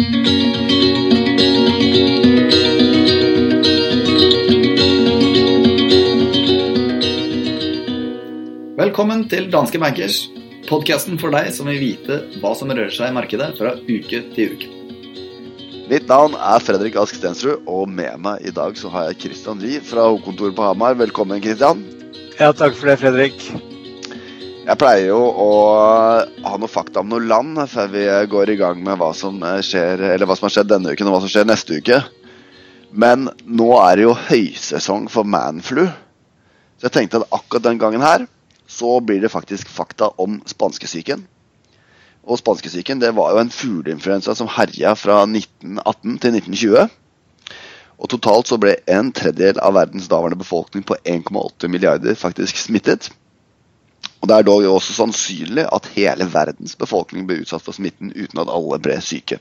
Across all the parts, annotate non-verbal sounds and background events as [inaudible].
Velkommen til Danske Bankers, podkasten for deg som vil vite hva som rører seg i markedet fra uke til uke. Mitt navn er Fredrik Ask Stensrud, og med meg i dag så har jeg Christian Lie fra hovedkontoret på Hamar. Velkommen, Christian. Ja, takk for det, Fredrik. Jeg pleier jo å noe fakta om noe land før vi går i gang med hva som skjer, eller hva som har skjedd denne uken og hva som skjer neste uke. Men nå er det jo høysesong for manflu. Så jeg tenkte at akkurat den gangen her så blir det faktisk fakta om spanskesyken. Og spanskesyken det var jo en fugleinfluensa som herja fra 1918 til 1920. Og totalt så ble en tredjedel av verdens daværende befolkning på 1,8 milliarder faktisk smittet. Og Det er dog også sannsynlig at hele verdens befolkning ble utsatt for smitten uten at alle ble syke.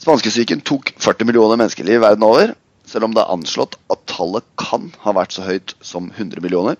Spanskesyken tok 40 millioner menneskeliv verden over, selv om det er anslått at tallet kan ha vært så høyt som 100 millioner.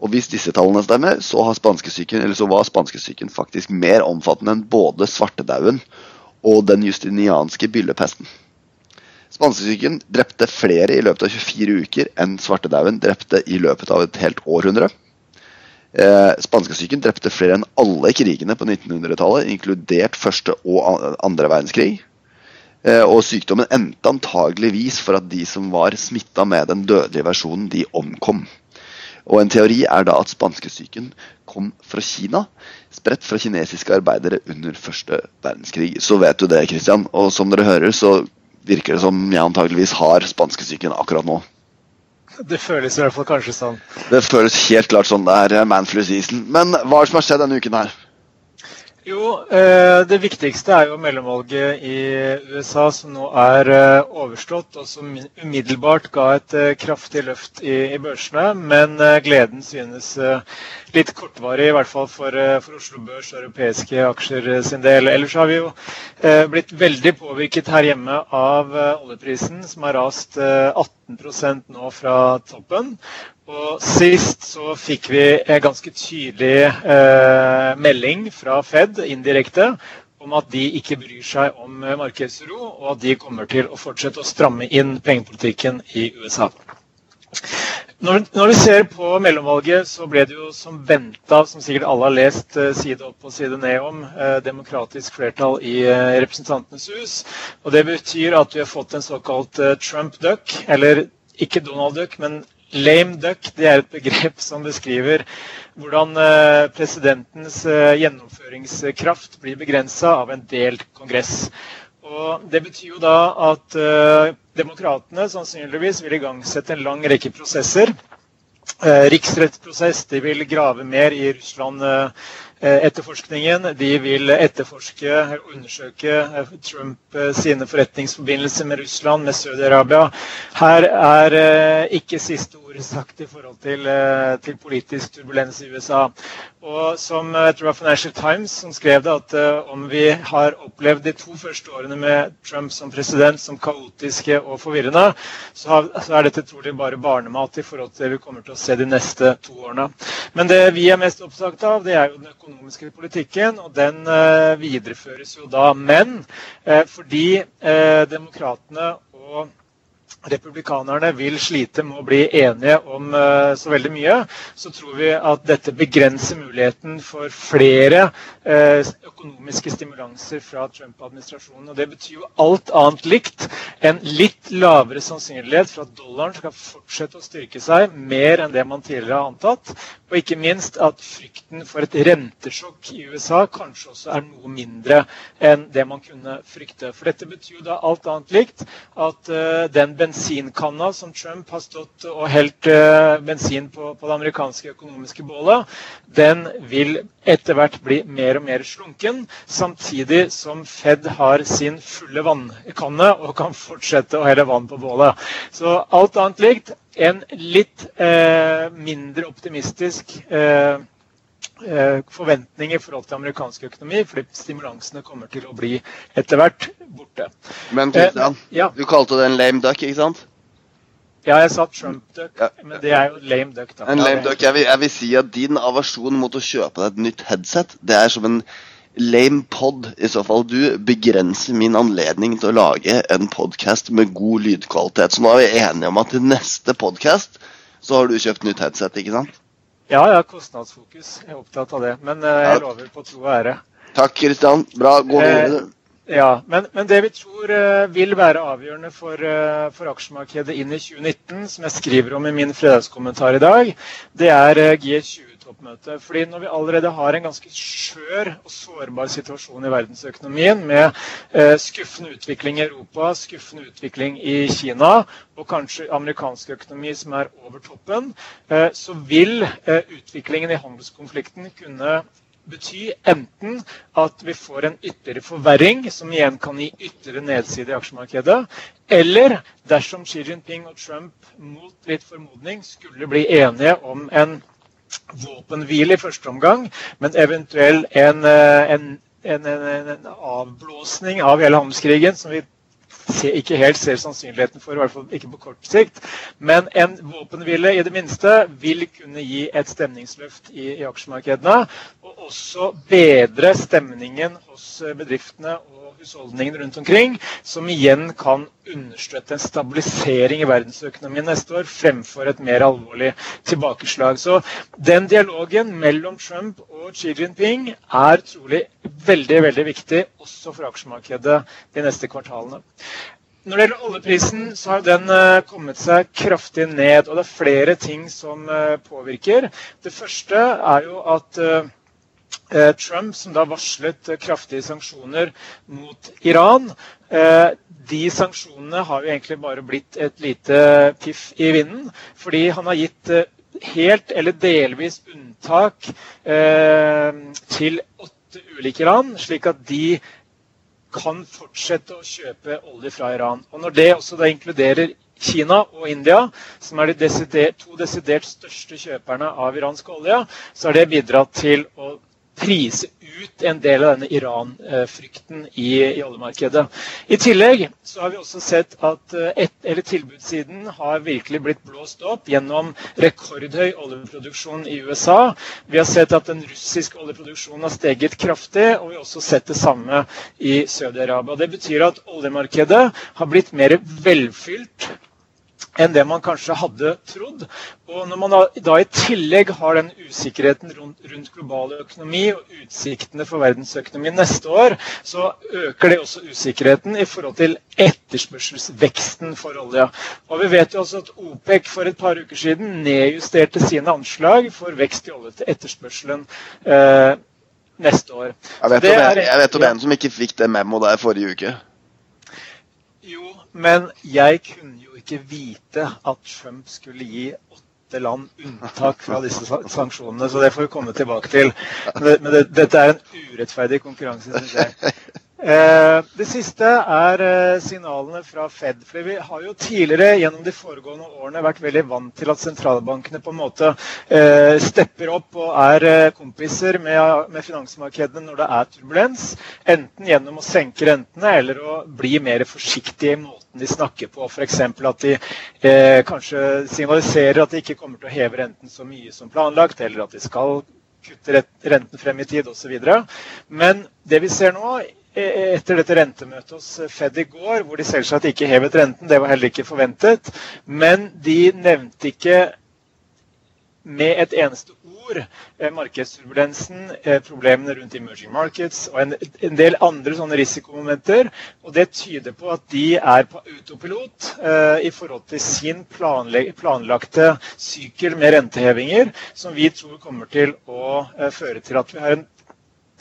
Og hvis disse tallene stemmer, så, spanskesyken, så var spanskesyken faktisk mer omfattende enn både svartedauden og den justinianske byllepesten. Spanskesyken drepte flere i løpet av 24 uker enn svartedauden drepte i løpet av et helt århundre. Eh, Spanskesyken drepte flere enn alle krigene på 1900-tallet, inkludert første og andre verdenskrig. Eh, og sykdommen endte antageligvis for at de som var smitta med den dødelige versjonen, de omkom. Og En teori er da at spanskesyken kom fra Kina, spredt fra kinesiske arbeidere under første verdenskrig. Så vet du det, Christian. Og som dere hører, så virker det som jeg antageligvis har spanskesyken akkurat nå. Det føles i hvert fall kanskje sånn. Det føles helt klart sånn. Det er manflu-season. Men hva er det som har skjedd denne uken her? Jo, eh, det viktigste er jo mellomvalget i USA, som nå er eh, overstått, og som umiddelbart ga et eh, kraftig løft i, i børsene. Men gleden synes litt kortvarig, i hvert fall for, for, Oslo Børs og europeiske aksjer sin del. Ellers har vi jo blitt veldig påvirket her hjemme av oljeprisen, som har rast 18 nå fra toppen. Og Sist så fikk vi en ganske tydelig eh, melding fra Fed indirekte om at de ikke bryr seg om eh, markedsro, og at de kommer til å fortsette å stramme inn pengepolitikken i USA. Når, når, vi ser på mellomvalget, så ble det jo som venta, som sikkert alle har lest eh, side opp og side ned om, eh, demokratisk flertall i eh, Representantenes hus. Og Det betyr at vi har fått en såkalt eh, Trump duck, eller ikke Donald duck, men Lame duck det er et begrep som beskriver hvordan eh, presidentens eh, gjennomføringskraft blir begrensa av en delt kongress. Og det betyr jo da at demokratene sannsynligvis vil igangsette en lang rekke prosesser. Riksrettsprosess, de vil grave mer i Russland etterforskningen. De vil etterforske og undersøke Trump sine forretningsforbindelser med Russland, med Saudi-Arabia. Her er ikke siste ord sagt i forhold til, eh, til, politisk turbulens i USA. Og som jeg tror Financial Times som skrev det, at uh, om vi har opplevd de to første årene med Trump som president som kaotiske og forvirrende, så, er dette trolig bare barnemat i forhold til det vi kommer til å se de neste to årene. Men det vi er mest opptatt av, det er jo den økonomiske politikken, og den videreføres jo da. Men fordi demokratene og republikanerne vil slite med å bli enige om uh, så veldig mye, så tror vi at dette begrenser muligheten for flere uh, økonomiske stimulanser fra Trump-administrasjonen. Og Det betyr jo alt annet likt en litt lavere sannsynlighet for at dollaren skal fortsette å styrke seg mer enn det man tidligere har antatt. Og ikke minst at frykten for et rentesjokk i USA kanskje også er noe mindre enn det man kunne frykte. For dette betyr jo da alt annet likt at uh, den bensinkanna som Trump har stått og helt uh, bensin på, på, det amerikanske økonomiske bålet, den vil etter hvert bli mer og mer slunken, samtidig som Fed har sin fulle vannkanne og kan fortsette å helle vann på bålet. Så alt annet likt en litt uh, mindre optimistisk uh, forventning i forhold til amerikansk økonomi, fordi stimulansene kommer til å bli etter hvert borte. Men Christian, eh, ja. du kalte det en lame duck, ikke sant? Ja, jeg sa Trump duck, ja. men det er jo lame duck. da. En lame duck, jeg vil, jeg vil, si at Din aversjon mot å kjøpe deg et nytt headset, det er som en lame pod i så fall. Du begrenser min anledning til å lage en podkast med god lydkvalitet. Så nå er vi enige om at til neste podkast så har du kjøpt nytt headset, ikke sant? Ja, har kostnadsfokus. Jeg er opptatt av det. Men uh, jeg lover på tro og ære. Takk, Kristian. Bra. Gå videre. Eh, ja, men, men, det vi tror uh, vil være avgjørende for, uh, for, aksjemarkedet inn i 2019, som jeg skriver om i min fredagskommentar i dag, det er G20 toppmøte. Fordi når vi allerede har en ganske skjør og sårbar situasjon i verdensøkonomien, med eh, skuffende utvikling i Europa, skuffende utvikling i Kina og kanskje amerikansk økonomi som er over toppen, eh, så vil eh, utviklingen i handelskonflikten kunne bety enten at vi får en ytterligere forverring, som igjen kan gi ytterligere nedside i aksjemarkedet, eller dersom Xi Jinping og Trump mot litt formodning skulle bli enige om en våpenhvile i første omgang, men eventuell en, eh, en, en, en avblåsning av hele handelskrigen, som vi ikke helt ser sannsynligheten for, i hvert fall ikke på kort sikt. Men en våpenhvile i det minste vil kunne gi et stemningsløft i, i aksjemarkedene. Og også bedre stemningen hos bedriftene og husholdningene rundt omkring, som igjen kan understøtte en stabilisering i verdensøkonomien neste år, fremfor et mer alvorlig tilbakeslag. Så den dialogen mellom Trump og Xi Jinping er trolig veldig, veldig viktig også for aksjemarkedet de neste kvartalene. Når det gjelder oljeprisen, så har den uh, kommet seg kraftig ned. Og det er flere ting som uh, påvirker. Det første er jo at Eh, Trump, som da varslet eh, kraftige sanksjoner mot Iran. Eh, de sanksjonene har jo egentlig bare blitt et lite piff i vinden. Fordi han har gitt helt eller delvis unntak til åtte ulike land, slik at de kan fortsette å kjøpe olje fra Iran. Og Når det også da inkluderer Kina og India, som er de desidert, to desidert største kjøperne av iransk olje, så har det bidratt til å prise ut en del av denne Iran-frykten i, i, oljemarkedet. I tillegg så har vi også sett at eh, et, tilbudssiden har virkelig blitt blåst opp gjennom rekordhøy oljeproduksjon i USA. Vi har sett at den russiske oljeproduksjonen har steget kraftig, og vi har også sett det samme i Saudi-Arabia. Det betyr at oljemarkedet har blitt mer velfylt enn det man kanskje hadde trodd. Og Når man da, i tillegg har den usikkerheten rundt, rundt global økonomi og utsiktene for verdensøkonomien neste år, så øker det også usikkerheten i forhold til etterspørselsveksten for olja. Og Vi vet jo også at OPEC for et par uker siden nedjusterte sine anslag for vekst i olje til etterspørselen. Eh, neste år. Jeg vet, om, er, jeg vet om en som ikke fikk det memo der forrige uke. Jo, men jeg kunne jo ikke vite at Trump skulle gi åtte land unntak fra disse sanksjonene, så det får vi komme tilbake til. Men det, dette er en urettferdig konkurranse, syns jeg. [laughs] Eh, det siste er eh, signalene fra Fed. For Vi har jo tidligere gjennom de foregående årene vært veldig vant til at sentralbankene på en måte eh, stepper opp og er kompiser med, finansmarkedene når det er turbulens. Enten gjennom å senke rentene eller å bli mer forsiktige i måten de snakker på. F.eks. at de kanskje signaliserer at de ikke kommer til å heve renten så mye som planlagt, eller at de skal kutte renten frem i tid osv. Men det vi ser nå etter dette rentemøtet hos Fed i går, hvor de selvsagt ikke hevet renten, det var heller ikke forventet, men de nevnte ikke med et eneste ord eh, markedsturbulensen, eh, problemene rundt emerging markets og en, en, del andre sånne risikomomenter. Og det tyder på at de er på autopilot eh, i forhold til sin planlagte sykkel med rentehevinger, som vi tror kommer til å eh, føre til at vi har en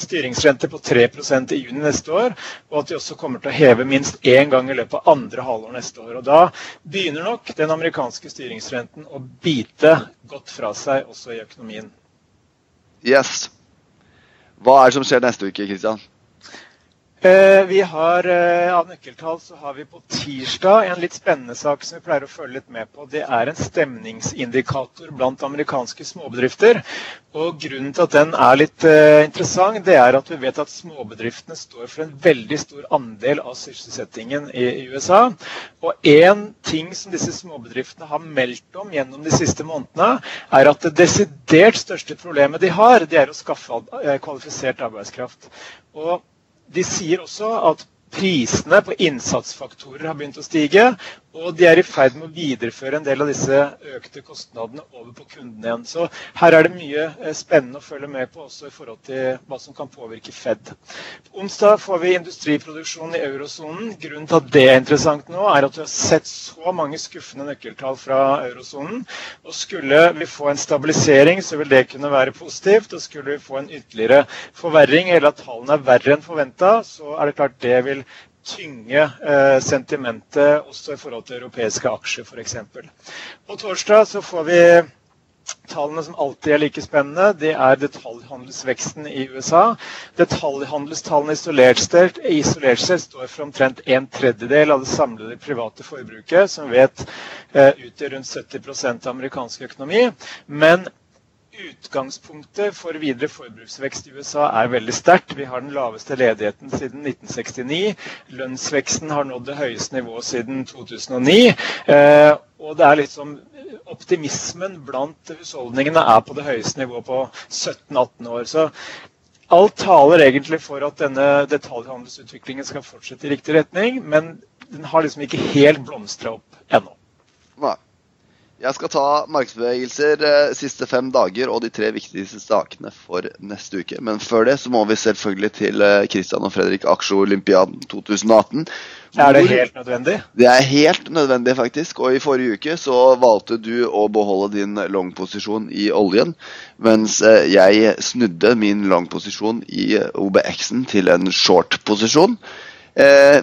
styringsrente på 3% i juni neste år, og at de også kommer til å heve minst én gang i løpet av andre halvår neste år. Og Da begynner nok den amerikanske styringsrenten å bite godt fra seg også i økonomien. Yes. Hva er det som skjer neste uke, Kristian? Eh, vi har, eh, Av nøkkeltall så har vi på tirsdag en litt spennende sak som vi pleier å følge litt med på. Det er en stemningsindikator blant amerikanske småbedrifter. Og Grunnen til at den er litt eh, interessant, det er at vi vet at småbedriftene står for en veldig stor andel av sysselsettingen i, USA. Og én ting som disse småbedriftene har meldt om gjennom de siste månedene, er at det desidert største problemet de har, det er å skaffe kvalifisert arbeidskraft. Og de sier også at prisene på innsatsfaktorer har begynt å stige. Og de er i ferd med å videreføre en del av disse økte kostnadene over på kundene igjen. Så her er det mye eh, spennende å følge med på også i forhold til hva som kan påvirke Fed. På Onsdag får vi industriproduksjon i eurosonen. Grunnen til at det er interessant nå, er at vi har sett så mange skuffende nøkkeltall fra eurosonen. Og skulle vi få en stabilisering, så vil det kunne være positivt. Og skulle vi få en ytterligere forverring, eller at tallene er verre enn forventa, så er det klart det vil tynge eh, sentimentet også i forhold til europeiske aksjer f.eks. På torsdag så får vi Tallene som alltid er like spennende, det er detaljhandelsveksten i USA. Detaljhandelstallene isolert sett, isolert sett står for omtrent en tredjedel av det samlede private forbruket, som vet eh, utgjør rundt 70% av amerikansk økonomi. Men Utgangspunktet for videre forbruksvekst i USA er veldig sterkt. Vi har den laveste ledigheten siden 1969. Lønnsveksten har nådd det høyeste nivået siden 2009. Eh, og det er liksom Optimismen blant husholdningene er på det høyeste nivået på 17-18 år. Så alt taler egentlig for at denne detaljhandelsutviklingen skal fortsette i riktig retning, men den har liksom ikke helt blomstra opp ennå. Jeg skal ta markedsbevegelser eh, siste fem dager og de tre viktigste sakene for neste uke. Men før det så må vi selvfølgelig til eh, Christian og Fredrik Aksjo-olympiaden 2018. Er det helt nødvendig? Det er helt nødvendig, faktisk. Og i forrige uke så valgte du å beholde din long-posisjon i oljen, mens eh, jeg snudde min long-posisjon i OBX-en til en short-posisjon. Eh,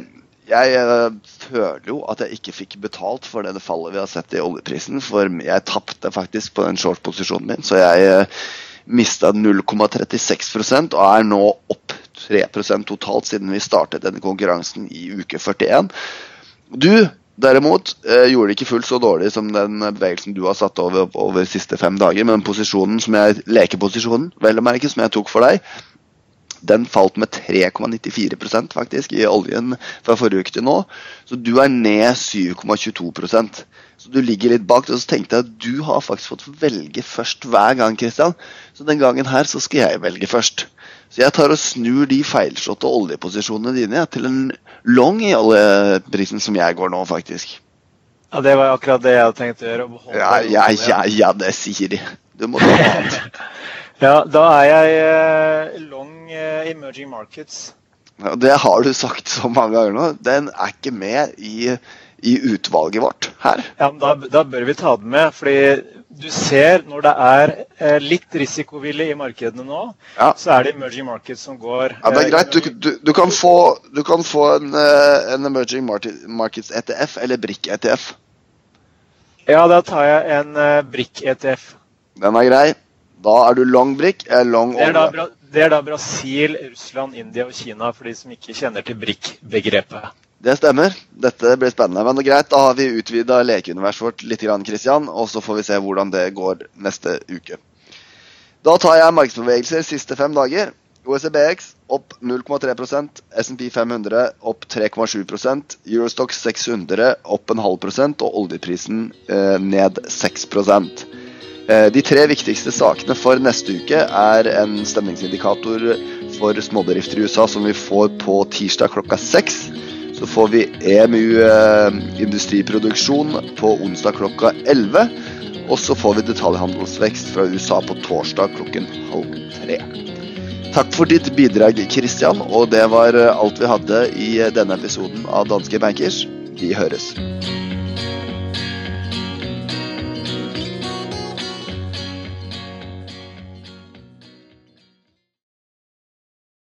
jeg uh, føler jo at jeg ikke fikk betalt for det fallet vi har sett i oljeprisen. For jeg tapte faktisk på den short-posisjonen min, så jeg eh, mista 0,36% og er nå opp 3% totalt siden vi startet denne konkurransen i uke 41. Du derimot uh, gjorde det ikke fullt så dårlig som den bevegelsen du har satt over over de siste fem dager, men posisjonen som jeg lekeposisjonen, vel å merke, som jeg tok for deg, den falt med 3,94% faktisk i oljen fra forrige uke til nå. Så du er ned 7,22% Så du ligger litt bak. Og så tenkte jeg at du har faktisk fått velge først hver gang, Christian. Så den gangen her så skal jeg velge først. Så jeg tar og snur de feilslåtte oljeposisjonene dine ja, til en long i oljeprisen som jeg går nå, faktisk. Ja, Det var akkurat det jeg hadde tenkt å gjøre. Ja, ja, ja, ja, det sier de. Du må ta [laughs] annet. ja, da er jeg eh, long emerging markets. Det har du sagt så mange ganger nå. Den er ikke med i, i utvalget vårt her. Ja, men da, da, bør vi ta den med. fordi du ser når det er eh, litt risikovillig i markedene nå, ja. så er det emerging markets som går Ja, Det er eh, greit. Du, du, du, kan, få, du kan få, en, eh, en emerging markets ETF eller BRIC ETF. Ja, da tar jeg en uh, BRIC ETF. Den er grei. Da er du long BRIC, long olje. Det er da Brasil, Russland, India og Kina, for de som ikke kjenner til BRIC-begrepet. Det stemmer. Dette blir spennende. Men greit, da har vi utvida lekeuniverset vårt litt, Christian, og så får vi se hvordan det går neste uke. Da tar jeg markedsbevegelser siste fem dager. OECBX opp 0,3% SMP 500 opp 3,7% Eurostox 600 opp en halv prosent, og oljeprisen eh, ned 6 Eh, de tre viktigste sakene for neste uke er en stemningsindikator for småbedrifter i USA som vi får på tirsdag klokka seks. Så får vi EMU eh, industriproduksjon på onsdag klokka 11. Og så får vi detaljhandelsvekst fra USA på torsdag klokken halv tre. Takk for ditt bidrag, Christian, og det var alt vi hadde i denne episoden av Danske Bankers. Vi høres.